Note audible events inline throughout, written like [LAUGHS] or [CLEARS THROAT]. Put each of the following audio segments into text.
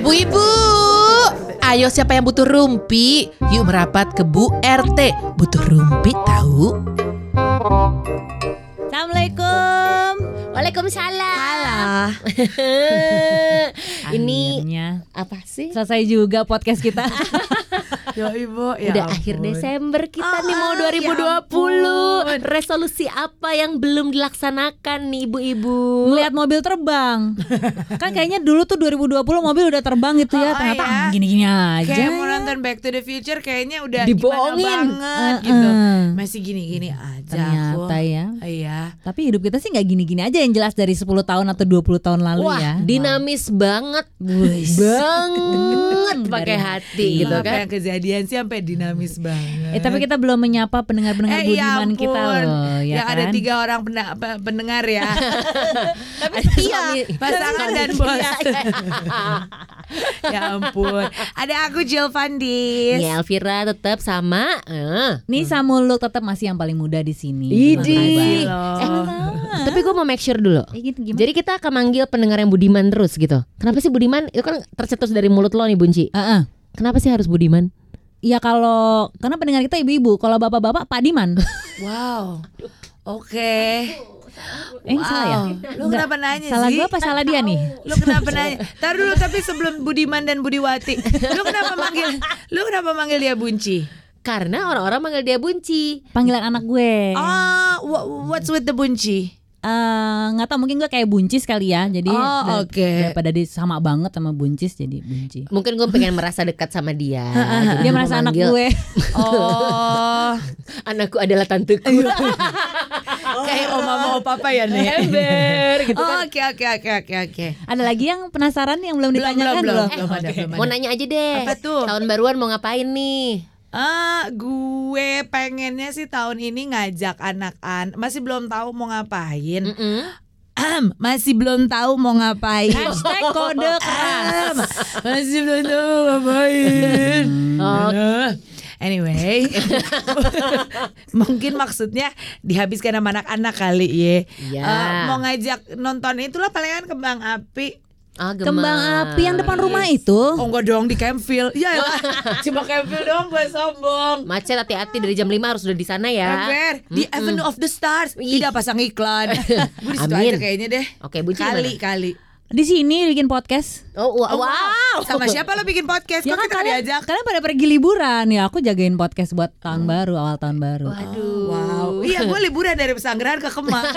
Bu Ibu, ayo siapa yang butuh rumpi? Yuk merapat ke Bu RT. Butuh rumpi tahu? Assalamualaikum. Waalaikumsalam. [LAUGHS] Ini Akhirnya apa sih? selesai juga podcast kita. [LAUGHS] [LAUGHS] Ya ibu, ya Udah ampun. akhir Desember kita nih mau Ah, ya 2020. Resolusi apa yang belum dilaksanakan nih ibu-ibu? Ngeliat mobil terbang. [LAUGHS] kan kayaknya dulu tuh 2020 mobil udah terbang gitu ya. Oh, Ternyata iya. ah, gini-gini aja. Kayak mau nonton Back to the Future kayaknya udah Dibohongin. gimana banget Eh, gitu. eh. Masih gini-gini aja Ternyata aku. ya. Iya. Tapi hidup kita sih nggak gini-gini aja yang jelas dari 10 tahun atau 20 tahun lalu Wah, ya. dinamis banget. banget [LAUGHS] pakai hati Itu gitu apa kan. yang kejadian sih sampai dinamis banget. Eh tapi kita belum menyapa pendengar-pendengar Eh, ya budiman kita ampun. loh ya Yang kan. ada tiga orang pendengar ya. [LAUGHS] Tapi Iya, pasangan dan bos. [LAUGHS] ya ampun. Ada aku Jill Fandis. Ya Elvira tetap sama eh. Nih Samuluk tetap masih yang paling muda di sini. Idi. Eh, tapi gue mau make sure dulu. Eh, gitu, gimana? Jadi kita akan manggil pendengar yang budiman terus gitu. Kenapa sih budiman? Itu kan tercetus dari mulut lo nih Bunci. Heeh. Kenapa sih harus budiman? Ya kalau karena pendengar kita ibu-ibu, kalau bapak-bapak Pak Diman. Wow. Oke. Eh salah ya? Lu kenapa nanya Salah sih? gua apa salah dia nih? Lu kenapa nanya? Tar dulu tapi sebelum Budiman dan Budiwati. Lu kenapa manggil Lu kenapa manggil dia Bunci? Karena orang-orang manggil dia Bunci. Panggilan anak gue. Ah, wha- what's with the Bunci? Eh, nggak tahu mungkin gue kayak buncis kali ya. Jadi Oh, oke. daripada dia sama banget sama buncis jadi bunci. Mungkin gue pengen merasa dekat sama dia. [LAUGHS] Dia merasa anak gue. [LAUGHS] Oh, Anakku adalah tanteku. [LAUGHS] kayak oma mau papa ya nih. Ember gitu Oh, kan. Oke oke oke oke oke. Ada lagi yang penasaran yang belum Belum ditanyakan belum belum belum? belum ada belum Mau ada. nanya aja deh. Apa tuh? Tahun baruan mau ngapain nih? Ah, gue pengennya sih tahun ini ngajak anak-anak. Masih belum tahu mau ngapain. Mm-mm. Ahem, masih belum tahu mau ngapain. Hashtag kode keras. Masih belum tahu mau ngapain. Anyway, [LAUGHS] mungkin maksudnya dihabiskan sama anak-anak kali ya. Iya. Eh, mau ngajak nonton itulah palingan kembang api. Ah, gemas. Kembang api yang depan rumah itu. Oh enggak dong di Campville. Ya lah, [LAUGHS] cuma Campville doang gue sombong. Macet hati-hati dari jam 5 harus udah di sana ya. Ember, di Avenue of the Stars. Ih. Tidak pasang iklan. [LAUGHS] gue di situ Amin. aja kayaknya deh. Oke, Bunci Kali gimana? kali. Di sini bikin podcast. Oh, Oh, wow. Sama siapa lo bikin podcast? Ya Kok kan kita kalian, diajak? kalian pada pergi liburan ya aku jagain podcast buat tahun baru awal tahun baru. Aduh. Wow. [LAUGHS] Iya, gue liburan dari Pesanggerahan ke Kemang. [LAUGHS]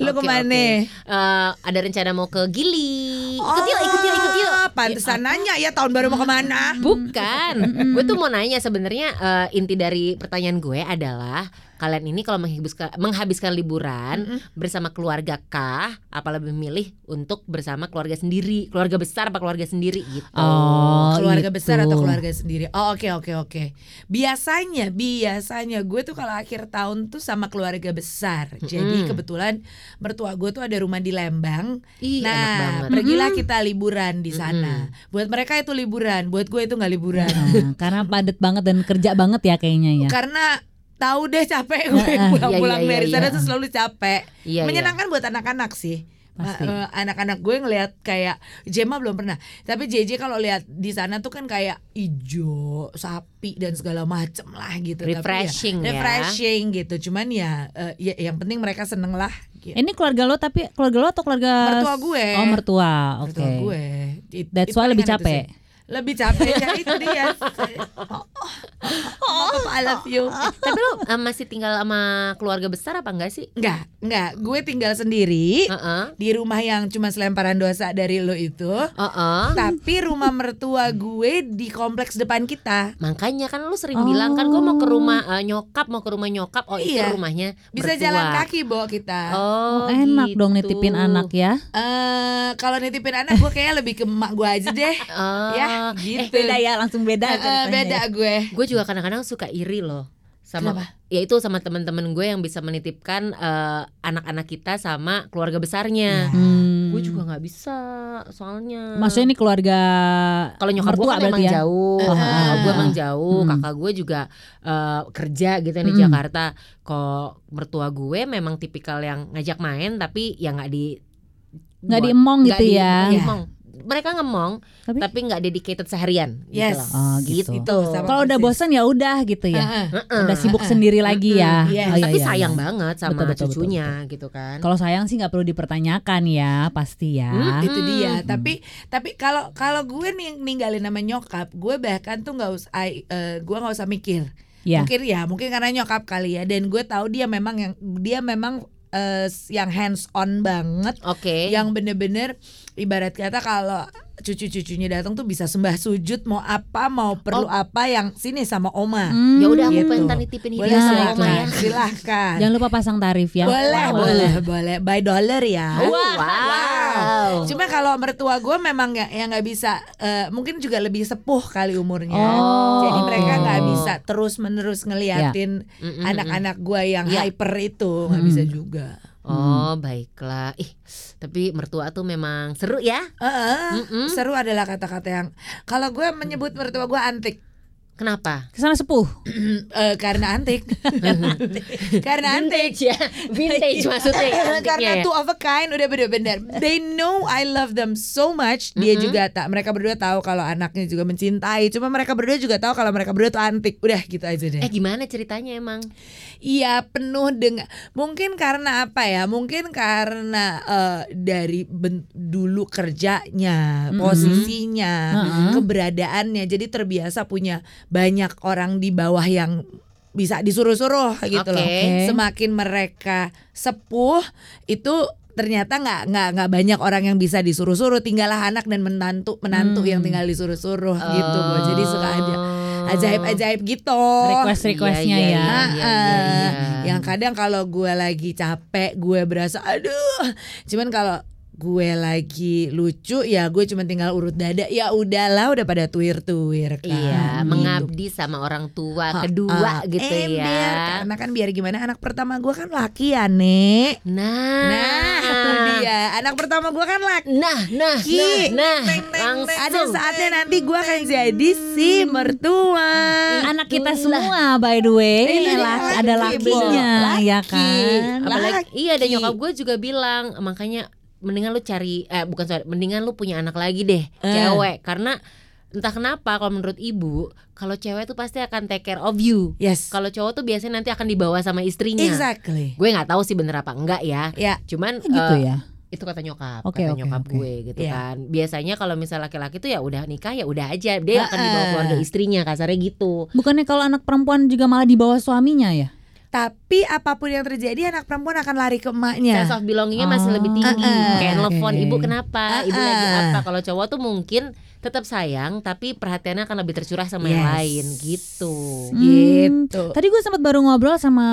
Lo Oke, ke mana? oke. Eh, ada rencana mau ke Gili. Ikut yuk, ikut yuk, ikut yuk. Pantesan nanya ya tahun baru mau ke mana? Bukan, gue tuh mau nanya sebenarnya eh, inti dari pertanyaan gue adalah kalian ini kalau menghabiskan menghabiskan liburan bersama keluarga kah, apa lebih milih untuk bersama keluarga sendiri, keluarga besar apa keluarga sendiri gitu? Oh, keluarga itu. besar atau keluarga sendiri? Oh oke oke oke. Biasanya biasanya gue tuh kalau akhir tahun tuh sama keluarga besar. Jadi kebetulan mertua gue tuh ada rumah di Lembang. Ih, enak nah banget. pergilah kita liburan di sana. Buat mereka itu liburan, buat gue itu nggak liburan. Nah, [LAUGHS] karena padat banget dan kerja banget ya kayaknya ya. Karena tahu deh capek gue pulang-pulang Iya, iya, dari iya, sana tuh selalu capek. Iya, Menyenangkan buat anak-anak sih. Eh, eh, anak-anak gue ngelihat kayak Jema belum pernah, tapi JJ kalau lihat di sana tuh kan kayak ijo, sapi dan segala macem lah gitu. Tapi ya, Refreshing ya. refreshing gitu. Cuman ya, eh, ya yang penting mereka seneng lah. Gitu. Ini keluarga lo tapi keluarga lo atau keluarga Mertua gue. Oh, mertua. Oke. Mertua gue. It- That's why lebih capek. Lebih capek ya itu dia. Oh, oh, Papa, I love you. Tapi lo eh, masih tinggal sama keluarga besar apa enggak sih? Enggak, enggak. Gue tinggal sendiri Heeh. di rumah yang cuma selemparan dosa dari lo itu. Heeh. Tapi rumah mertua gue di kompleks depan kita. Makanya kan lu sering bilang kan gue mau ke rumah eh, nyokap, mau ke rumah nyokap. Oh, itu Iya. rumahnya Bisa mertua. jalan kaki bawa kita. Oh, Enak dong gitu. nitipin anak ya. Eh, kalau nitipin anak gue kayaknya lebih ke emak gue aja deh. [LAUGHS] Oh, ya, [LAUGHS] gitu. ya, langsung beda Eh, eh, beda gue. Gue juga kadang-kadang suka iri loh sama Kenapa? ya itu sama teman-teman gue yang bisa menitipkan eh, anak-anak kita sama keluarga besarnya. Hmm. Gue juga nggak bisa soalnya. Maksudnya ini keluarga kalau nyokap gue kan emang ya? jauh. Nyokap gue emang jauh, Hmm. kakak gue juga eh, kerja gitu di Hmm. Jakarta. Kok mertua gue memang tipikal yang ngajak main tapi ya nggak di Nggak diemong gitu di- ya. nggak diemong. Mereka ngemong Tapi, tapi nggak dedicated seharian. Yes. Gitu loh. Oh, gitu. Itu sama kalau udah bosan ya udah gitu ya. Heeh. Heeh. Udah sibuk Ah, ah. sendiri lagi ya. Mm-mm, yes. Oh, iya, tapi iya, sayang iya. banget sama Betul, betul, cucunya gitu kan. Kalau sayang sih nggak perlu dipertanyakan ya, pasti ya. Hmm, itu dia Hmm. tapi tapi kalau kalau gue nih ninggalin nama nyokap gue bahkan tuh nggak usah eh, gue nggak usah mikir Ya. mungkin ya mungkin karena nyokap kali ya dan gue tahu dia memang yang dia memang eh, yang hands on banget Oke. yang bener-bener ibarat kata kalau cucu-cucunya datang tuh bisa sembah sujud mau apa mau perlu apa yang sini sama oma Hmm, Ya udah aku Gitu. pengen nitipin boleh hidayah sama silahkan. Oma ya. silahkan Jangan lupa pasang tarif ya. boleh Wow. boleh boleh by dollar ya Oh, wow. Cuma kalau mertua gue memang nggak yang nggak bisa, eh, mungkin juga lebih sepuh kali umurnya. Oh, Jadi mereka nggak bisa terus menerus ngeliatin Mm-mm, anak-anak gue yang Iya. hyper itu nggak Mm. bisa juga. Oh baiklah. Ih tapi mertua tuh memang seru ya. Heeh. Mm-mm. Seru adalah kata-kata yang kalau gue menyebut mertua gue antik Kenapa? Ke sana sepuh. [CLEARS THROAT] Eh, karena antik, [LAUGHS] karena antik. Vintage ya. Vintage maksudnya [LAUGHS] ya. karena ya. two of a kind udah bener-bener they know I love them so much dia Mm-mm. juga tak mereka berdua tahu kalau anaknya juga mencintai cuma mereka berdua juga tahu kalau mereka berdua tuh antik udah gitu aja deh Eh gimana ceritanya emang? Iya penuh dengan mungkin karena apa ya? Mungkin karena eh, dari ben- dulu kerjanya, Mhm. posisinya, Heeh. keberadaannya, jadi terbiasa punya banyak orang di bawah yang bisa disuruh-suruh gitu loh. Oke. Semakin mereka sepuh itu ternyata nggak nggak nggak banyak orang yang bisa disuruh-suruh tinggallah anak dan menantu menantu Hmm. yang tinggal disuruh-suruh gitu Oh. Bo. jadi suka ada ajaib-ajaib gitu Request requestnya Iya, ya. iya, iya, iya, iya. yang kadang kalau gue lagi capek gue berasa aduh cuman kalau gue lagi lucu ya gue cuma tinggal urut dada ya udahlah udah pada tuir tuir kan Iya, Gitu. mengabdi sama orang tua Ha, kedua ah, gitu ember. ya. karena kan biar gimana anak pertama gue kan laki ya nek Nah, nah itu [LAUGHS] dia anak pertama gue kan laki Nah, nah, Ki. nah, nah, Teng, teng, langsung. ada saatnya nanti gue akan jadi si mertua Anak kita semua by the way, dia, laki- ada laki, lakinya Laki. ya kan. Apalagi Laki. iya dan nyokap gue juga bilang makanya mendingan lu cari eh bukan sorry, mendingan lu punya anak lagi deh Eh. cewek karena entah kenapa kalau menurut ibu kalau cewek tuh pasti akan take care of you. yes Kalau cowok tuh biasanya nanti akan dibawa sama istrinya. exactly Gue nggak tahu sih bener apa enggak ya. ya Cuman gitu eh, ya. itu kata nyokap, Oke, kata oke, nyokap oke. gue gitu Iya. kan. Biasanya kalau misal laki-laki tuh ya udah nikah ya udah aja dia akan dibawa Ha-ha. keluarga istrinya kasarnya gitu. Bukannya kalau anak perempuan juga malah di bawah suaminya ya? Tapi apa pun yang terjadi anak perempuan akan lari ke emaknya. sense of belongingnya masih Oh, lebih tinggi uh-uh. kayak Oke. nelfon ibu kenapa ibu lagi apa kalau cowok tuh mungkin tetap sayang tapi perhatiannya akan lebih tercurah sama yang Yes. lain gitu Gitu. Tadi gue sempat baru ngobrol sama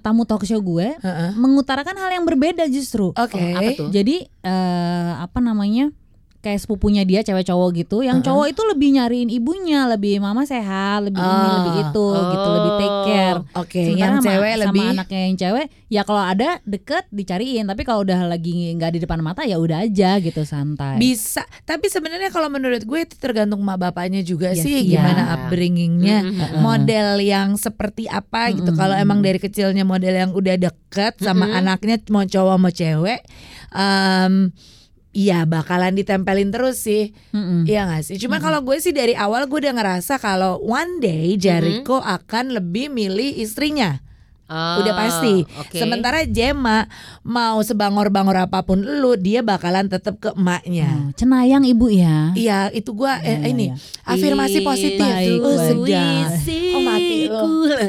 tamu talk show gue, Heeh. mengutarakan hal yang berbeda justru. Oke. Oh, apa tuh Jadi eh, apa namanya? kayak sepupunya dia cewek cowok gitu. Yang Uh-uh. cowok itu lebih nyariin ibunya, lebih mama sehat, lebih ini, Oh. lebih itu gitu, lebih take care. Oke, Sementara yang sama- cewek sama lebih anaknya yang cewek ya kalau ada deket dicariin tapi kalau udah lagi nggak di depan mata ya udah aja gitu santai bisa. Tapi sebenarnya kalau menurut gue itu tergantung mak bapaknya juga Iya sih sih, gimana ya. upbringingnya. Mm-mm. Heeh. Model yang seperti apa gitu. Mm-mm. Kalau emang dari kecilnya model yang udah deket sama Mm-mm. anaknya mau cowok mau cewek, em Iya bakalan ditempelin terus sih Mm-mm. Iya gak sih Cuma kalau gue sih dari awal gue udah ngerasa Kalau one day Jericho Mm-hmm. akan lebih milih istrinya Oh, Udah pasti. oke. Sementara Jema mau sebangor-bangor apa pun lu, dia bakalan tetap ke emaknya. Oh, cenayang ibu ya Iya, itu gua eh, Iya, iya, ini iya. afirmasi Ih, positif. baik, oh, sedap. Mati lo.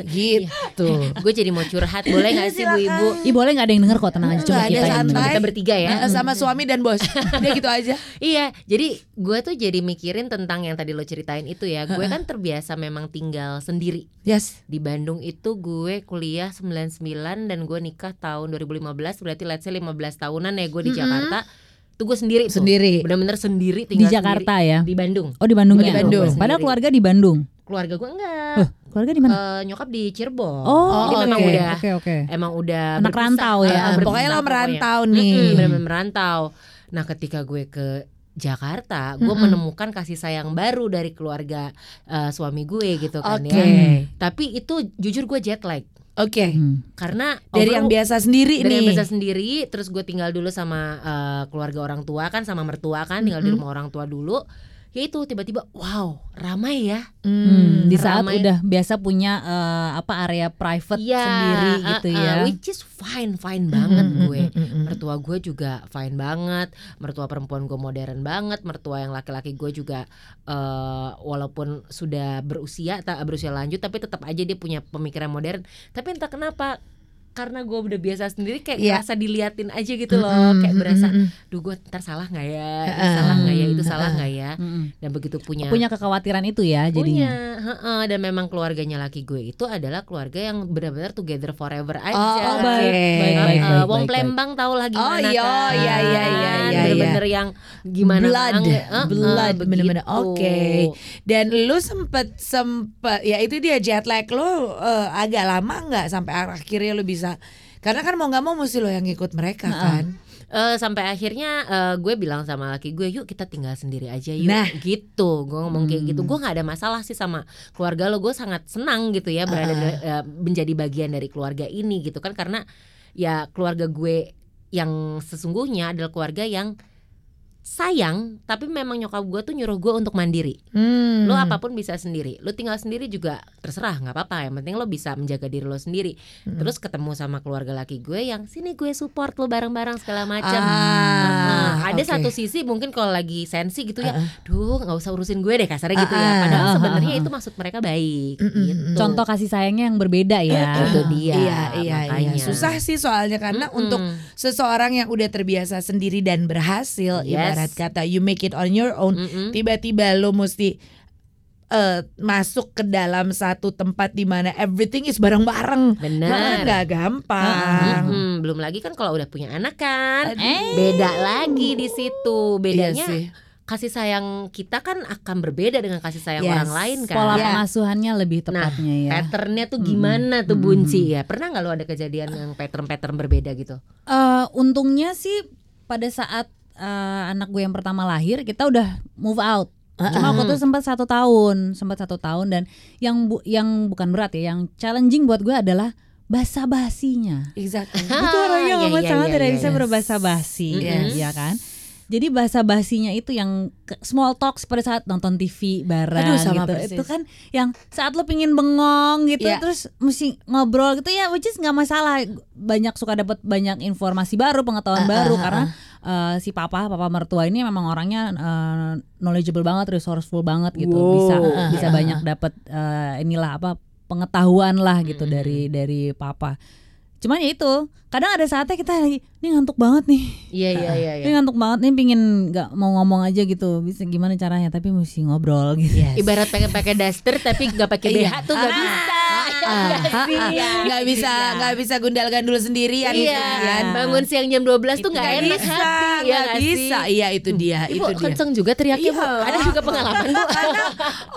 Iya. Gitu. gue jadi mau curhat boleh nggak sih bu ibu Ih boleh nggak ada yang denger kok tenang aja cuma kita yang santai. denger. kita bertiga ya Nah, sama suami dan bos. [LAUGHS] Dia gitu aja. Iya, jadi gue tuh jadi mikirin tentang yang tadi lo ceritain itu ya. Gue kan terbiasa memang tinggal sendiri. Yes. Di Bandung itu gue kuliah 99 dan gue nikah tahun 2015 berarti let's say 15 tahunan ya gue di. Jakarta. Tuh gue sendiri tuh. Sendiri. Bener-bener sendiri di tinggal Jakarta ya sendiri. di Bandung. oh di Bandung Oh, ya di Bandung. padahal keluarga di Bandung Keluarga gue enggak. Loh, keluarga di mana? Eh, nyokap di Cirebon. oh, Jadi memang oke, udah oke oke. emang udah Anak berpisah. rantau ya. Berpisah pokoknya lo pokoknya. merantau nih. Mm-mm, bener-bener merantau. Nah, ketika gue ke Jakarta, gue Mm-mm. menemukan kasih sayang baru dari keluarga eh, suami gue gitu kan Oke. ya. Tapi itu jujur gue jet lag Oke. Hmm. karena Dari overall- yang biasa sendiri dari nih. yang biasa sendiri, terus gue tinggal dulu sama eh, keluarga orang tua kan, sama mertua kan, tinggal di Mm-mm. rumah orang tua dulu. Ya itu tiba-tiba, wow, ramai ya. Hmm, di saat ramai. udah biasa punya eh, apa area private Iya, sendiri uh, gitu uh, ya. which is fine, fine banget Mm, mm, gue. mm, mm, mm. mertua gue juga fine banget mertua perempuan gue modern banget mertua yang laki-laki gue juga eh, walaupun sudah berusia tak berusia lanjut tapi tetap aja dia punya pemikiran modern tapi entah kenapa karena gue udah biasa sendiri kayak Iya. ngerasa diliatin aja gitu loh Mm, kayak mm, berasa duh gue ntar salah nggak ya ini Heeh. salah nggak ya itu Hmm, salah nggak ya Mm-mm. dan begitu punya Punya kekhawatiran itu ya punya jadinya. heeh, dan memang keluarganya laki gue itu adalah keluarga yang benar-benar together forever aja Oh, Oh, baik, baik, baik, baik, Wong baik, baik. Plembang tau lah gimana Oh, iya, kan iya, iya, iya, iya, Bener-bener yang gimana Blood, eh, blood, bener-bener. begitu. Oke. Dan lu sempet sempet ya itu dia jet lag lu eh, agak lama nggak sampai akhirnya lu bisa karena kan mau nggak mau mesti lo yang ngikut mereka kan. Eh, Sampai akhirnya eh, gue bilang sama laki gue Yuk kita tinggal sendiri aja yuk Nah. Gitu Gue ngomong kayak gitu Hmm. Gue gak ada masalah sih sama keluarga lo Gue sangat senang gitu ya Berada Uh-uh. eh, menjadi bagian dari keluarga ini gitu kan Karena ya keluarga gue yang sesungguhnya adalah keluarga yang sayang tapi memang nyokap gue tuh nyuruh gue untuk mandiri Hmm. lo apa pun bisa sendiri lo tinggal sendiri juga terserah nggak apa-apa yang penting lo bisa menjaga diri lo sendiri Hmm. terus ketemu sama keluarga laki gue yang sini gue support lo bareng-bareng segala macam Ah, Nah, ada oke. satu sisi mungkin kalau lagi sensi gitu ya Uh-uh. duh nggak usah urusin gue deh kasarnya gitu ya Ah, ah. padahal Ah, ah, sebenarnya itu maksud mereka baik gitu. Contoh kasih sayangnya yang berbeda ya. itu dia Iya, iya, iya. Susah sih soalnya karena untuk seseorang yang udah terbiasa sendiri dan berhasil, Yes. ibarat kata you make it on your own, Mm-mm. tiba-tiba lo mesti eh, masuk ke dalam satu tempat di mana everything is bareng-bareng. Benar nggak gampang. Mm-mm. belum lagi kan kalau udah punya anak kan Aduh. beda lagi di situ Iya bedanya sih. Kasih sayang kita kan akan berbeda dengan kasih sayang Yes. orang lain kan Pola Ya. pengasuhannya lebih tepatnya ya. patternnya tuh gimana tuh Mm-mm. bunci ya pernah nggak lo ada kejadian yang pattern-pattern berbeda gitu Eh, untungnya sih pada saat eh, anak gue yang pertama lahir kita udah move out. Cuma waktu itu sempat satu tahun, sempat satu tahun dan yang bu- yang bukan berat ya, yang challenging buat gue adalah basa basinya. Exactly. Tuh orangnya iya, amat iya, sangat iya, tidak iya, bisa yes. berbahasa basi, Yes. ya kan? Jadi bahasa basinya itu yang small talks pada saat nonton TV bareng Aduh, sama gitu. persis. Itu kan yang saat lo pingin bengong gitu Iya. terus mesti ngobrol gitu ya which is nggak masalah. Banyak suka dapat banyak informasi baru, pengetahuan Ah, baru ah, karena eh, si papa papa mertua ini memang orangnya eh, knowledgeable banget, resourceful banget gitu. Wow. Bisa bisa banyak dapat eh, inilah apa pengetahuan lah gitu Mm-mm. dari dari papa. Cuman ya itu kadang ada saatnya kita lagi ini ngantuk banget nih iya iya iya ini ngantuk banget nih pingin nggak mau ngomong aja gitu bisa gimana caranya tapi mesti ngobrol gitu Yes. ibarat pengen pakai daster tapi nggak pakai BH Iya. tuh nggak Ah, bisa nggak ah, sih? ah. nggak bisa nggak bisa gundal gandul sendirian Iya, gitu kan. bangun siang jam 12 tuh nggak enak bisa, hati ya bisa. Iya itu dia, Ibu itu dia. kenceng juga teriaknya bu. Iya. Ada juga pengalaman bu. [LAUGHS] Karena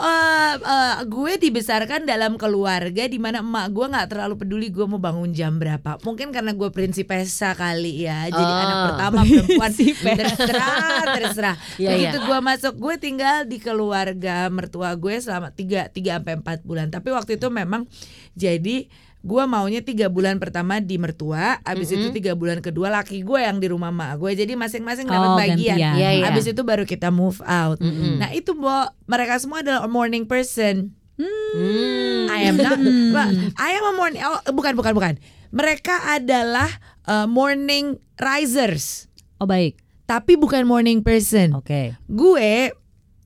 eh, eh, gue dibesarkan dalam keluarga di mana emak gue nggak terlalu peduli gue mau bangun jam berapa. Mungkin karena gue prinsipesa kali ya. Jadi Oh. anak pertama perempuan [LAUGHS] terserah, terserah. Iya, Begitu iya. gue masuk, gue tinggal di keluarga mertua gue selama 3 3 sampai 4 bulan. Tapi waktu itu memang jadi gue maunya tiga bulan pertama di mertua, abis itu tiga bulan kedua laki gue yang di rumah mak gue. Jadi masing-masing dapat Oh, bagian. gantian. Iya, iya. Abis itu baru kita move out. Mm-mm. Nah itu Bo, mereka semua adalah morning person. Hmm. I am not. Wah, I am a morning. Oh, bukan, bukan, bukan. Mereka adalah uh, morning risers, oh baik tapi bukan morning person. oke Gue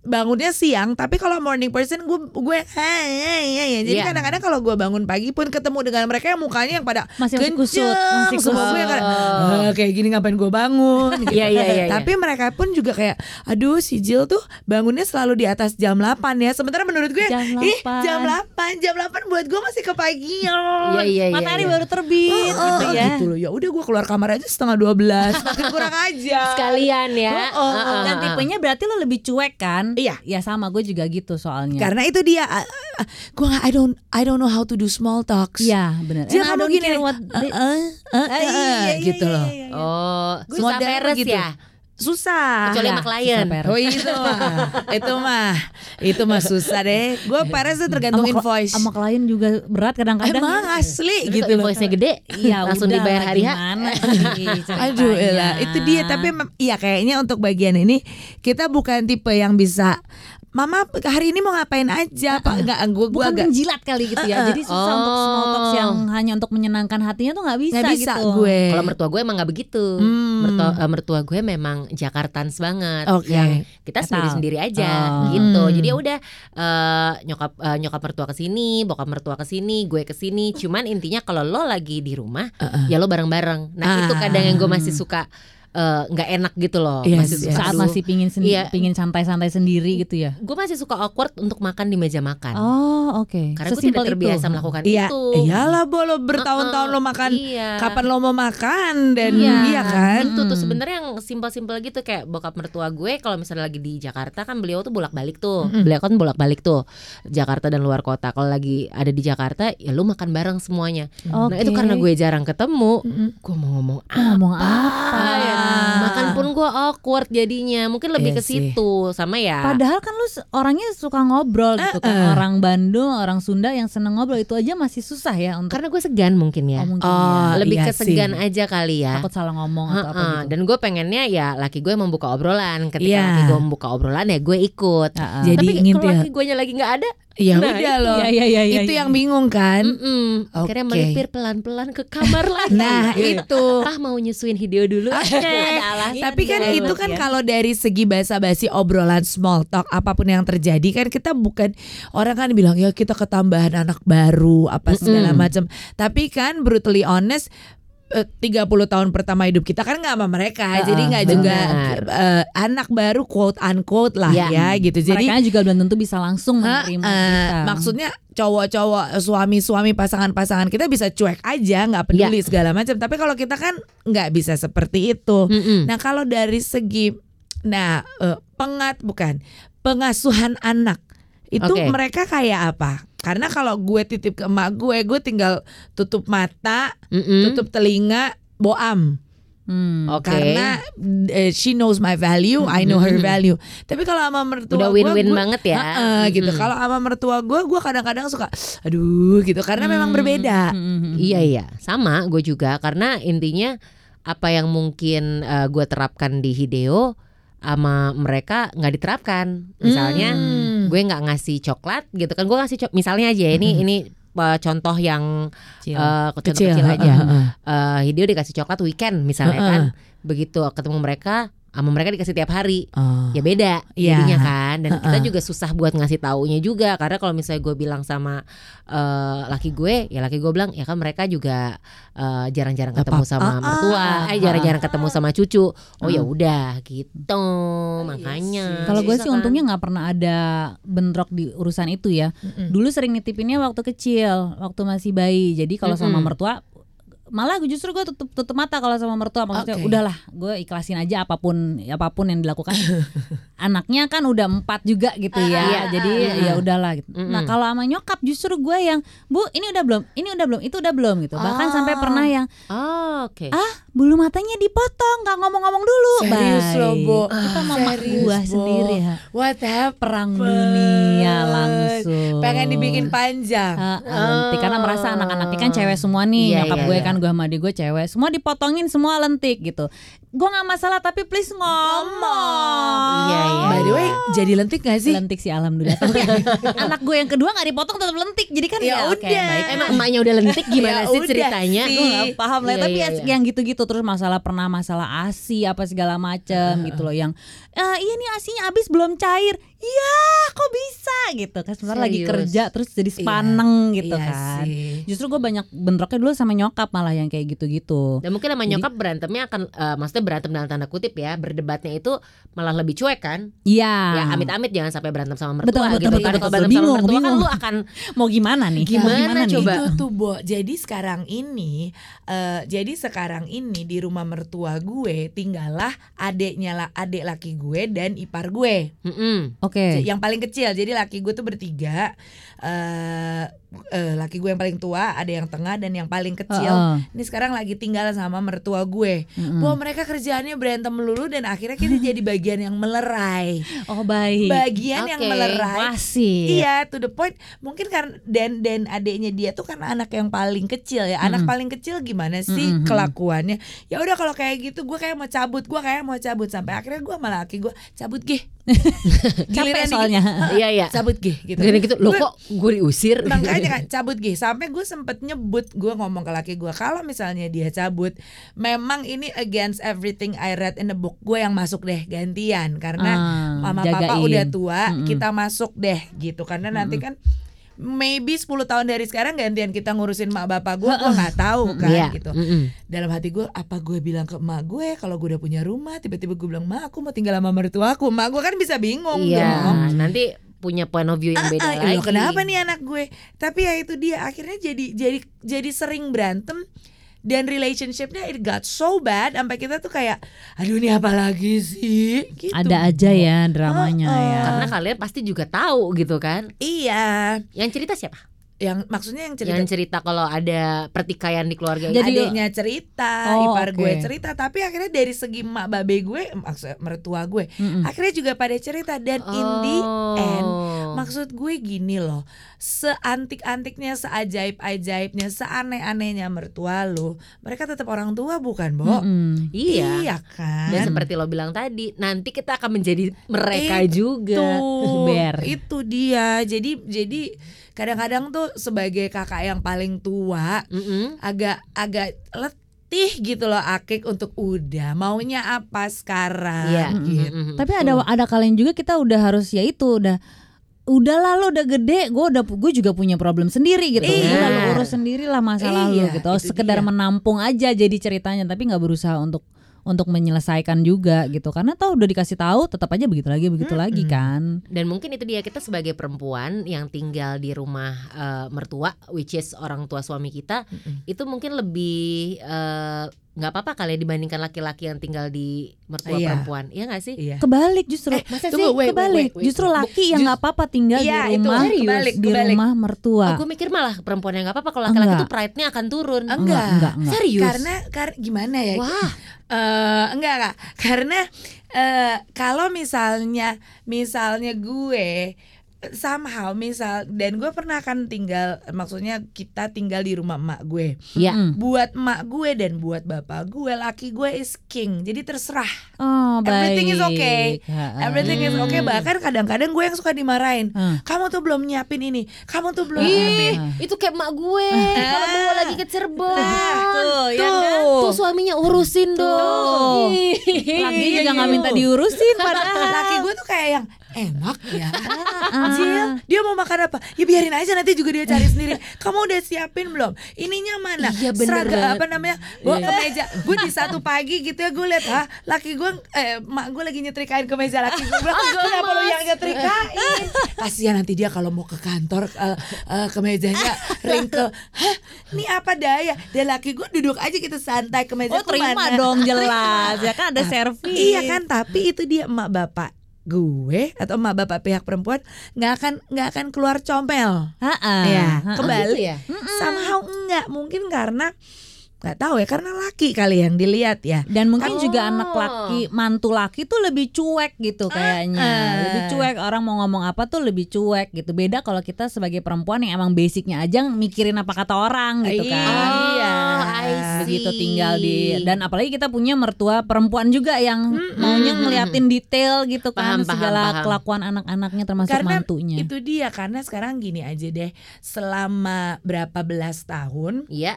bangunnya siang, tapi kalau morning person gue gue hai, hai, hai. Jadi Iya. kadang-kadang kalau gue bangun pagi pun ketemu dengan mereka yang mukanya yang pada Masih- masih kusut, kenceng, masih semua kusut. gue yang kayak, Oh. "Eh, kayak gini ngapain gue bangun gitu. [LAUGHS] Iya, iya, iya, iya. Tapi mereka pun juga kayak aduh si Jill tuh bangunnya selalu di atas jam 8 ya. Sementara menurut gue Jam ih 8. jam 8, jam 8 buat gue masih kepagian. Iya iya iya. matahari iya. baru terbit Oh, gitu ya gitu loh. Ya udah gue keluar kamar aja setengah 12 Makin kurang aja [LAUGHS] Sekalian ya. Oh, oh. Heeh, dan heeh. tipenya berarti lo lebih cuek kan Iya. Ya sama gue juga gitu soalnya. Karena itu dia uh, uh, gue I don't I don't know how to do small talks. Iya benar. Dia And I kamu gini, what uh, uh, uh, uh, Ah, iya, iya, gitu iya, loh. iya, iya. Oh, modelnya peres gitu. ya. Susah. Kecuali Iya, sama klien. susah peres. Oh itu mah, itu mah, itu mah susah deh. Gue peres tuh tergantung kla- invoice. Sama klien juga berat kadang-kadang. Emang asli Terus gitu loh. invoice-nya gede, Iya langsung udah dibayar hari [LAUGHS] ceritanya. Aduh elah, itu dia. Tapi iya kayaknya untuk bagian ini kita bukan tipe yang bisa. Mama hari ini mau ngapain aja? Pak enggak gue gue bukan agak menjilat kali gitu ya. Jadi susah untuk small talks Oh. yang hanya untuk menyenangkan hatinya tuh nggak bisa, bisa gitu. gue. Kalau mertua gue emang nggak begitu. Hmm. Mertua, eh, mertua gue memang Jakartans banget. Oke. Yang kita Ketal. sendiri-sendiri aja Oh. gitu. Hmm. Jadi ya udah eh, nyokap eh, nyokap mertua ke sini, bokap mertua ke sini, gue ke sini. Cuman intinya kalau lo lagi di rumah, ya lo bareng-bareng. Nah, itu Ah. kadang yang gue masih suka eh, nggak enak gitu loh. Yes, masih yes. Saat masih pingin sen- Iya. pingin santai-santai sendiri gitu ya. gue masih suka awkward untuk makan di meja makan. Oh oke. Karena gue tidak terbiasa itu. melakukan Iya, itu. iyalah bo lo bertahun-tahun lo makan. Iya. Kapan lo mau makan dan Iya, iya kan? Itu tuh sebenarnya yang simpel-simpel gitu kayak bokap mertua gue kalau misalnya lagi di Jakarta kan beliau tuh bolak-balik tuh. Beliau kan bolak-balik tuh Jakarta dan luar kota. Kalau lagi ada di Jakarta ya lu makan bareng semuanya. Nah, itu karena gue jarang ketemu, gue mau ngomong Mau ngomong apa? apa ya? Makan pun gue awkward jadinya. Mungkin lebih Iya ke situ sama ya. Padahal kan lu orangnya suka ngobrol gitu kan. Orang Bandung, orang Sunda yang seneng ngobrol itu aja masih susah ya untuk karena gue segan mungkin ya. oh, mungkin Oh, ya. lebih iya ke segan sih. aja kali ya. takut salah ngomong atau apa gitu. Dan gue pengennya ya laki gue membuka obrolan. Ketika Iya. laki gue membuka obrolan ya gue ikut. Heeh. Jadi Tapi kalau laki gue lagi nggak ada, Ya Nah, udah itu. lo. Iya, iya, iya, iya, itu iya. yang bingung kan? mm akhirnya Oke. melipir pelan-pelan ke kamar lagi. Nah itu. Ah mau nyusuin video dulu. Alasan Tapi kan dong. itu kan kalau dari segi basa-basi obrolan small talk apa pun yang terjadi kan kita bukan orang kan bilang ya kita ketambahan anak baru apa segala Mm-mm. macam. Tapi kan brutally honest 30 tahun pertama hidup kita kan nggak sama mereka. jadi nggak juga eh, anak baru quote unquote lah Ya. ya gitu. Jadi Mereka juga belum tentu bisa langsung menerima Eh, kita. maksudnya cowok-cowok suami-suami pasangan-pasangan kita bisa cuek aja nggak peduli segala macam tapi kalau kita kan nggak bisa seperti itu Mm-mm. nah kalau dari segi nah eh, pengat bukan pengasuhan anak itu Oke. mereka kayak apa karena kalau gue titip ke emak gue gue tinggal tutup mata Mm-mm. tutup telinga boam Hmm. Oke. karena eh, she knows my value I know her value tapi kalau sama mertua Udah win-win gua- banget ya. Heeh, gitu. Mm-mm. Kalau sama mertua gue, gue kadang-kadang suka, aduh gitu, karena memang berbeda. Hmm. Iya iya, sama gue juga karena intinya apa yang mungkin eh, gue terapkan di Hideo sama mereka nggak diterapkan. Misalnya Hmm. gue nggak ngasih coklat gitu kan, gue ngasih cok misalnya aja ya, ini ini eh, contoh yang Kecil. eh, contoh kecil, aja. heeh, heeh. Eh, Hideo dikasih coklat weekend misalnya Heeh. kan, begitu ketemu mereka sama mereka dikasih tiap hari Oh. ya beda Iya. jadinya kan dan kita Heeh. juga susah buat ngasih taunya juga karena kalau misalnya gue bilang sama eh, laki gue ya laki gue bilang ya kan mereka juga eh, jarang-jarang ketemu sama Ah, mertua ah, eh jarang-jarang ketemu sama cucu oh ya Ah. udah gitu makanya sih. Kalau gue sih kan? untungnya nggak pernah ada bentrok di urusan itu ya. Mm-mm. Dulu sering nitipinnya waktu kecil, waktu masih bayi. Jadi kalau sama Mm-mm. mertua malah gue justru gue tutup tutup mata kalau sama mertua maksudnya Oke. udahlah gue ikhlasin aja apa pun apa pun yang dilakukan [LAUGHS] anaknya kan udah empat juga gitu ya Iya. jadi Ah. ya udahlah gitu Mm-mm. nah kalau sama nyokap justru gue yang bu ini udah belum ini udah belum itu udah belum gitu bahkan Ah. sampai pernah yang oh, oke ah bulu matanya dipotong nggak ngomong-ngomong dulu Serius Bye. loh, Bo. kita mama Serius, gua Bo. sendiri ya What happened? perang dunia langsung Pengen dibikin panjang. Ah, ah, lentik karena merasa anak-anaknya kan cewek semua nih Iya, nyokap iya, gue iya. kan gue sama adik gue cewek semua dipotongin semua lentik gitu gue nggak masalah tapi please ngomong. Iya, iya, By the way, jadi lentik gak sih? lentik sih alhamdulillah. Tapi [LAUGHS] anak gue yang kedua nggak dipotong tetap lentik. Jadi kan Ya oke, udah. baik. Emang emaknya udah lentik [LAUGHS] gimana Ya sih udah ceritanya? sih. gue nggak paham lah. Iya, tapi iya, ya iya. yang gitu-gitu terus masalah pernah masalah asi apa segala macem gitu loh. Yang "Eh, iya nih asinya habis belum cair. Iya kok bisa? Gitu kan. Sebenarnya lagi kerja terus jadi sepaneng gitu Iya kan. sih. justru gue banyak bentroknya dulu sama nyokap malah yang kayak gitu-gitu. Dan mungkin sama nyokap berantemnya akan eh, maksudnya berantem dalam tanda kutip ya berdebatnya itu malah lebih cuek kan Iya. ya amit-amit jangan sampai berantem sama mertua betul, gitu betul, kan betul, kalau betul. berantem sama Bingung, mertua kan bingung. lu akan [LAUGHS] Mau gimana nih? Gimana nih? coba? Itu tuh Bo. Jadi sekarang ini eh, jadi sekarang ini di rumah mertua gue tinggallah adeknya lah adik laki gue dan ipar gue. Mm-mm. Oke. Yang paling kecil. Jadi laki gue tuh bertiga. Eh eh, laki gue yang paling tua, ada yang tengah dan yang paling kecil. Heeh. Ini sekarang lagi tinggal sama mertua gue. Mm-mm. Bahwa mereka kerjaannya berantem melulu dan akhirnya kita jadi [LAUGHS] bagian yang melerai. Oh baik. Bagian yang Oke. melerai. Masih. Iya, to the point. Mungkin karena dan dan adiknya dia tuh kan anak yang paling kecil ya. Anak Mm-mm. paling kecil gimana sih Mm-mm. kelakuannya? Ya udah kalau kayak gitu, gue kayak mau cabut, gue kayak mau cabut sampai akhirnya gue malah laki gue cabut gih. [LAUGHS] Capek soalnya. iya iya cabut gih gitu. Gini gitu lo kok gue diusir. Makanya kan cabut gih sampai gue sempet nyebut gue ngomong ke laki gue kalau misalnya dia cabut memang ini against everything I read in the book gue yang masuk deh gantian. Karena Ah, mama papa jagain. udah tua Mm-mm. kita masuk deh gitu. Karena nanti kan maybe 10 tahun dari sekarang gantian kita ngurusin mak bapak gue gue nggak tahu kan Iya. gitu. Dalam hati gue apa gue bilang ke emak gue kalau gue udah punya rumah tiba-tiba gue bilang mak aku mau tinggal sama mertua aku emak gue kan bisa bingung dong. iya nanti punya point of view yang beda Ah, lagi loh, kenapa nih anak gue? Tapi ya itu dia akhirnya jadi jadi jadi sering berantem dan relationshipnya it got so bad sampai kita tuh kayak aduh ini apa lagi sih? Gitu. Ada aja ya dramanya Oh, oh. ya. karena kalian pasti juga tahu gitu kan Iya, yang cerita siapa yang maksudnya yang cerita yang cerita kalau ada pertikaian di keluarga Jadi- adiknya cerita, Oh, ipar oke. gue cerita, tapi akhirnya dari segi emak babe gue, maksud mertua gue, Mm-mm. akhirnya juga pada cerita dan in the Oh. end Maksud gue gini loh, seantik-antiknya, seajaib-ajaibnya, seaneh-anehnya mertua lo, mereka tetap orang tua bukan, Bo? Mm-mm. iya Iya kan? dan seperti lo bilang tadi nanti kita akan menjadi mereka Itu, juga [LAUGHS] Ber. itu dia. Jadi jadi kadang-kadang tuh sebagai kakak yang paling tua Mm-mm. agak agak letih gitu loh Akik untuk udah maunya apa sekarang Iya. gitu. Tapi ada ada kalian juga kita udah harus ya itu udah udah lah lo udah gede gue udah gue juga punya problem sendiri gitu Iya. Udah, lo urus sendiri lah masalah lo Iya, gitu itu sekedar dia. menampung aja jadi ceritanya tapi nggak berusaha untuk untuk menyelesaikan juga gitu karena toh udah dikasih tahu tetap aja begitu lagi begitu lagi kan Dan mungkin itu dia kita sebagai perempuan yang tinggal di rumah eh, mertua, which is orang tua suami kita, Mm-mm. itu mungkin lebih eh, nggak apa-apa kali ya dibandingkan laki-laki yang tinggal di mertua Iya. perempuan, iya nggak sih? Iya. kebalik justru Eh, Masa tunggu, sih? wait, kebalik wait, wait. justru laki yang Just- nggak apa-apa tinggal Iya, di itu rumah serius, kebalik, di kebalik. rumah mertua gue mikir malah perempuan yang nggak apa-apa kalau laki-laki tuh pride-nya akan turun. Enggak. enggak enggak, enggak. Serius? Karena kar- gimana ya? Wah, Eh, enggak enggak karena eh kalau misalnya misalnya gue somehow misal dan gue pernah kan tinggal maksudnya kita tinggal di rumah emak gue ya. Mm. buat emak gue dan buat bapak gue laki gue is king jadi terserah oh baik Everything is okay. Ha, everything is okay Hmm. bahkan kadang-kadang gue yang suka dimarahin Hmm. kamu tuh belum nyiapin ini kamu tuh belum Ih, itu kayak emak gue [LAUGHS] kalau bawa lagi ke Cirebon. tuh, ya tuh, kan? tuh suaminya urusin dong. Ih. laki juga nggak minta diurusin padahal laki gue tuh kayak yang enak ya. Cil, dia mau makan apa? Ya biarin aja nanti juga dia cari [LAUGHS] sendiri. Kamu udah siapin belum? Ininya mana? Iya, Seragam apa namanya? Bawa ke meja. Gue di satu pagi gitu ya gue lihat ah laki gue eh mak gue lagi nyetrikain ke meja laki gue. Kenapa lo yang nyetrikain? [LAUGHS] Kasihan nanti dia kalau mau ke kantor eh, eh, ke mejanya ringkel. Hah, ini apa daya? Dan laki gue duduk aja gitu santai ke meja Oh terima ke mana? dong jelas [LAUGHS] ya kan ada servis. Iya kan, tapi itu dia emak bapak gue atau emak bapak pihak perempuan nggak akan nggak akan keluar comel. Ha-ha. ya, Ha-ha. kebalik. gitu ya? Somehow enggak, mungkin karena nggak tahu ya karena laki kali yang dilihat ya. Dan mungkin juga Oh. anak laki, mantu laki tuh lebih cuek gitu kayaknya. Ah. Lebih cuek orang mau ngomong apa tuh lebih cuek gitu. Beda kalau kita sebagai perempuan yang emang basicnya aja mikirin apa kata orang gitu kan. Iya. Oh, I see. Begitu tinggal di dan apalagi kita punya mertua perempuan juga yang maunya ngeliatin detail gitu kan Paham, paham, segala paham. kelakuan anak-anaknya termasuk Karena mantunya. itu dia karena sekarang gini aja deh selama berapa belas tahun Iya.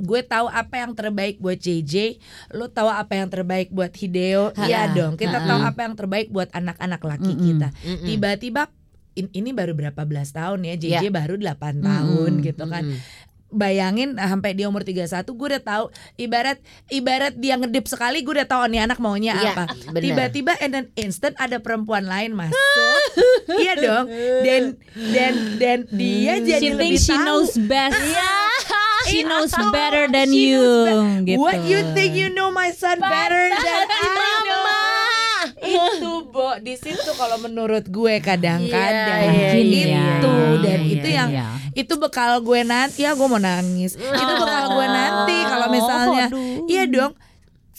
Gue tahu apa yang terbaik buat JJ, lo tahu apa yang terbaik buat Hideo, iya dong. Kita Ha-ha. tahu apa yang terbaik buat anak-anak laki Mm-mm. kita. Mm-mm. Tiba-tiba in- ini baru berapa belas tahun ya, JJ Iya. baru 8 Mm-mm. tahun gitu kan. Mm-mm. bayangin ah, sampai dia umur 31 gue udah tahu ibarat ibarat dia ngedip sekali gue udah tahu nih anak maunya Iya, apa. Tiba-tiba and then instant ada perempuan lain masuk. iya dong. Dan dan dan dia jadi She lebih she tahu. knows best. She knows better than She you. knows be- gitu. What you think you know my son better than I know? itu Bo di situ kalau menurut gue kadang-kadang Iya, iya, itu iya, dan iya, itu yang itu bekal gue nanti ya gue mau nangis itu bekal gue nanti kalau misalnya aduh. iya dong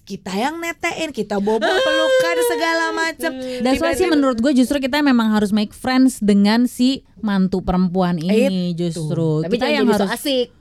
kita yang netein kita bobo pelukan segala macem That's why sih menurut gue justru kita memang harus make friends dengan si mantu perempuan ini Itu. justru. Tapi kita yang harus asik.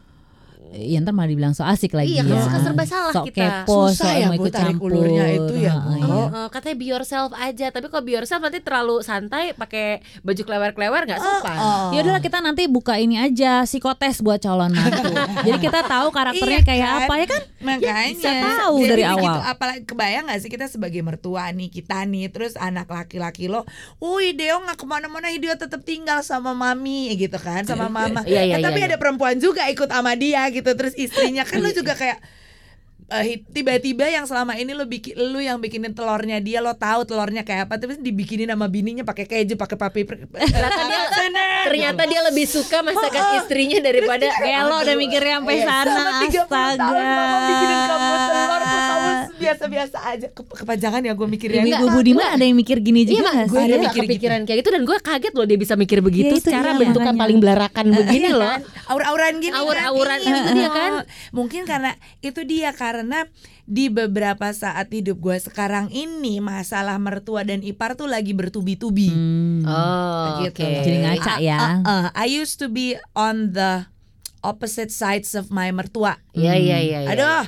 Iya ntar malah dibilang so asik lagi Iya, ya. kan suka serba salah Sok kita. kepo, Susah sok ya, ikut campur. itu ya, Nah, Bu. iya. Eh, katanya be yourself aja, tapi kalau be yourself nanti terlalu santai pakai baju klewer-klewer nggak sopan. Oh. Ya udahlah kita nanti buka ini aja psikotes buat calon mantu. [LAUGHS] Jadi kita tahu karakternya Iya kayak kan? apa ya kan? Makanya bisa tahu Jadi dari awal. Apalagi kebayang gak sih kita sebagai mertua nih kita nih terus anak laki-laki lo, wih Deo nggak ke mana-mana dia tetap tinggal sama mami gitu kan sama mama. Iya, iya, Eh, tapi iya, ada perempuan juga ikut sama dia gitu terus istrinya kan lo juga kayak eh, tiba-tiba yang selama ini lo bikin lu yang bikinin telurnya dia lo tahu telurnya kayak apa terus dibikinin sama bininya pakai keju pakai papi Ternyata dia [LAUGHS] ternyata dia lebih suka masakan istrinya daripada Kayak lo udah mikirnya sampai Iya, sana. 30 tahun Astaga. mama bikinin kamu telur kamu biasa-biasa aja Ke- kepanjangan ya gue mikirnya Ibu-ibu Budiman ada yang mikir gini Iya juga nggak gue ada mikir kepikiran kayak gitu dan gue kaget loh dia bisa mikir begitu Iya, itu secara dia, bentukan makanya. paling belarakan begini Iya loh. kan? aur-auran gini kan? Aur-auran Iya. itu dia kan. mungkin karena itu dia karena di beberapa saat hidup gue sekarang ini masalah mertua dan ipar tuh lagi bertubi-tubi Hmm. Oh, Gitu. oke. Jadi ngaca ya. Uh, uh, I used to be on the opposite sides of my mertua Iya iya iya. iya. aduh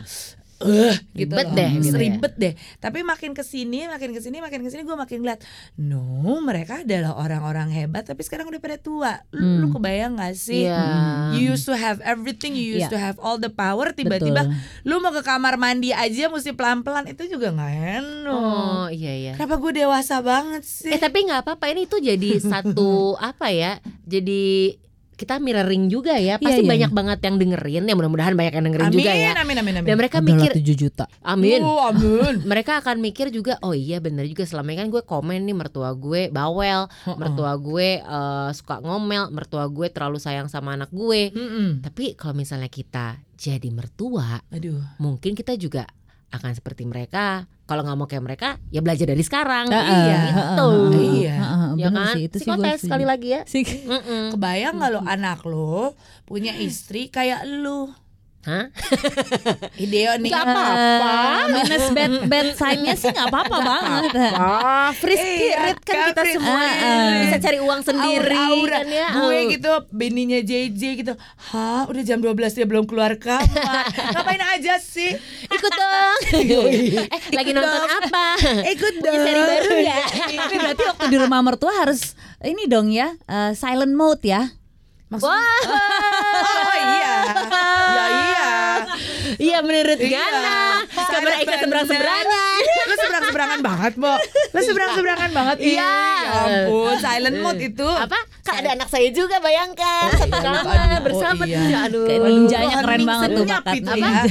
eh gitu Ribet loh. deh, gitu ya. ribet deh tapi makin ke sini makin ke sini makin ke sini gue makin ngeliat no mereka adalah orang-orang hebat tapi sekarang udah pada tua lu, lu kebayang gak sih Iya. you used to have everything you used Iya. to have all the power tiba-tiba lu mau ke kamar mandi aja mesti pelan-pelan itu juga nggak enak Oh iya iya. kenapa gue dewasa banget sih Eh tapi nggak apa-apa ini tuh jadi [LAUGHS] satu apa ya? Jadi kita mirroring juga ya. Pasti Iya, iya, banyak banget yang dengerin. Ya mudah-mudahan banyak yang dengerin amin, juga ya. amin amin amin Dan mereka Adalah mikir 7 juta. amin. Oh, amin [LAUGHS] mereka akan mikir juga oh iya bener juga selama ini kan gue komen nih mertua gue bawel mertua gue eh, suka ngomel mertua gue terlalu sayang sama anak gue Mm-mm. tapi kalau misalnya kita jadi mertua aduh mungkin kita juga akan seperti mereka kalau nggak mau kayak mereka ya belajar dari sekarang Iya. gitu Iya. ya bener kan sih itu sih psikotes sekali lagi ya Sih. Mm-mm. Kebayang nggak lo anak lo punya istri kayak lu? Hah? [LAUGHS] Ideo nih. Nggak apa-apa. Eh, minus bad bad side-nya sih nggak apa-apa banget. Ah, free Iya, spirit kan kan, kita free semua spirit. bisa cari uang sendiri Aura-aura. kan ya. Gue Oh. gitu bininya JJ gitu. Hah, udah jam 12 dia belum keluar kamar. [LAUGHS] Ngapain aja sih? Ikut dong. [LAUGHS] eh, lagi nonton apa? Ikut Punya dong. seri baru nggak? Tapi berarti waktu di rumah mertua harus ini dong ya, eh, silent mode ya. Maksudnya? Wah. Iya menurut Iya. Gana. Kamera ikan seberang-seberangan. Lu seberang-seberangan banget, Bo. Lu seberang-seberangan banget. Iya. Ya ampun, silent mode itu. Apa? Kan ada anak saya juga bayangkan satu iya, kamar aduh, oh bersama iya. tuh. Aduh. Kayak Waduh, ninjanya keren hening banget tuh senyap bakat. itu Apa? ya.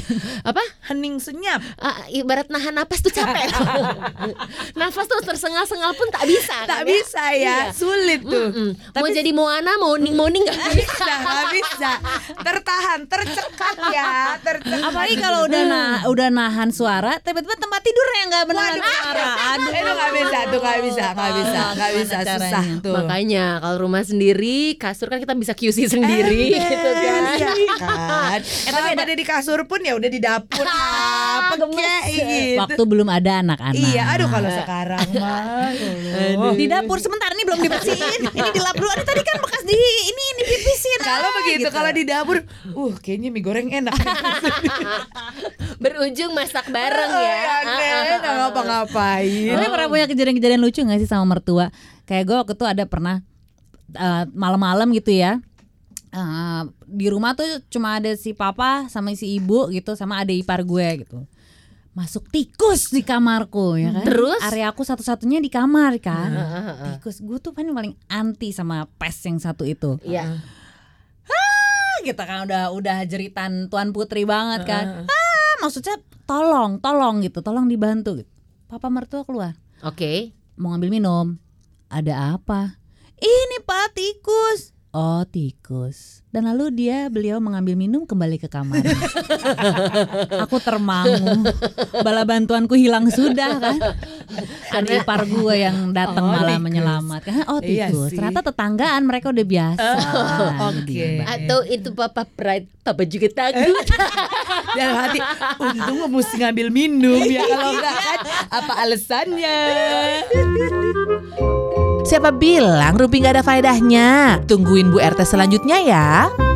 Apa? Hening senyap. Ah, ibarat nahan napas tuh capek. [LAUGHS] Nafas tuh tersengal-sengal pun tak bisa. Tak kan, ya? bisa ya, sulit tuh. Mm-mm. Mau jadi Moana, mau ning mau ning nggak bisa. bisa nggak bisa tertahan tercekat ya tercekat Apalagi kalau udah nah, udah nahan suara, tiba-tiba tempat tidurnya yang nggak menahan Waduh. suara. Aduh. itu nggak bisa tuh nggak bisa nggak bisa nggak bisa susah tuh Makanya kalau rumah sendiri, kasur kan kita bisa QC sendiri Ember, gitu kan. ya [LAUGHS] kan kalau ada di kasur pun ya udah di dapur [LAUGHS] apa kayak gitu Waktu belum ada anak-anak. iya aduh kalau sekarang mah di dapur sebentar nih belum dibersihin. [LAUGHS] ini dilap dulu. Ini tadi kan bekas di ini ini pipisin. kalau Ah, begitu gitu. kalau di dapur uh kayaknya mie goreng enak Berujung masak bareng Oh, ya. ya Ah, deh, ah, ah, ngapa-ngapain Tapi pernah punya kejadian-kejadian lucu gak sih sama mertua? Kayak gue waktu itu ada pernah eh, malam-malam gitu ya. Eh, di rumah tuh cuma ada si papa sama si ibu gitu sama adik ipar gue gitu. Masuk tikus di kamarku ya kan. Terus? area aku satu-satunya di kamar kan. ah, ah, ah. Tikus gue tuh paling paling anti sama pes yang satu itu. Iya. gitu kan udah udah jeritan tuan putri banget kan ah maksudnya tolong tolong gitu tolong dibantu gitu papa mertua keluar Oke. mau ngambil minum ada apa ini pak tikus oh tikus dan lalu dia beliau mengambil minum kembali ke kamar [LAUGHS] aku termangu bala bantuanku hilang sudah kan ada ipar gue yang datang Oh, malah tikus. menyelamatkan oh Iya tikus sih. ternyata tetanggaan mereka udah biasa Oh, oke. Mbak. Atau itu papa pride, papa juga takut. dalam hati untung gue mesti ngambil minum ya kalau enggak kan apa alasannya [LAUGHS] Siapa bilang Rumpi nggak ada faedahnya? Tungguin Bu RT selanjutnya ya.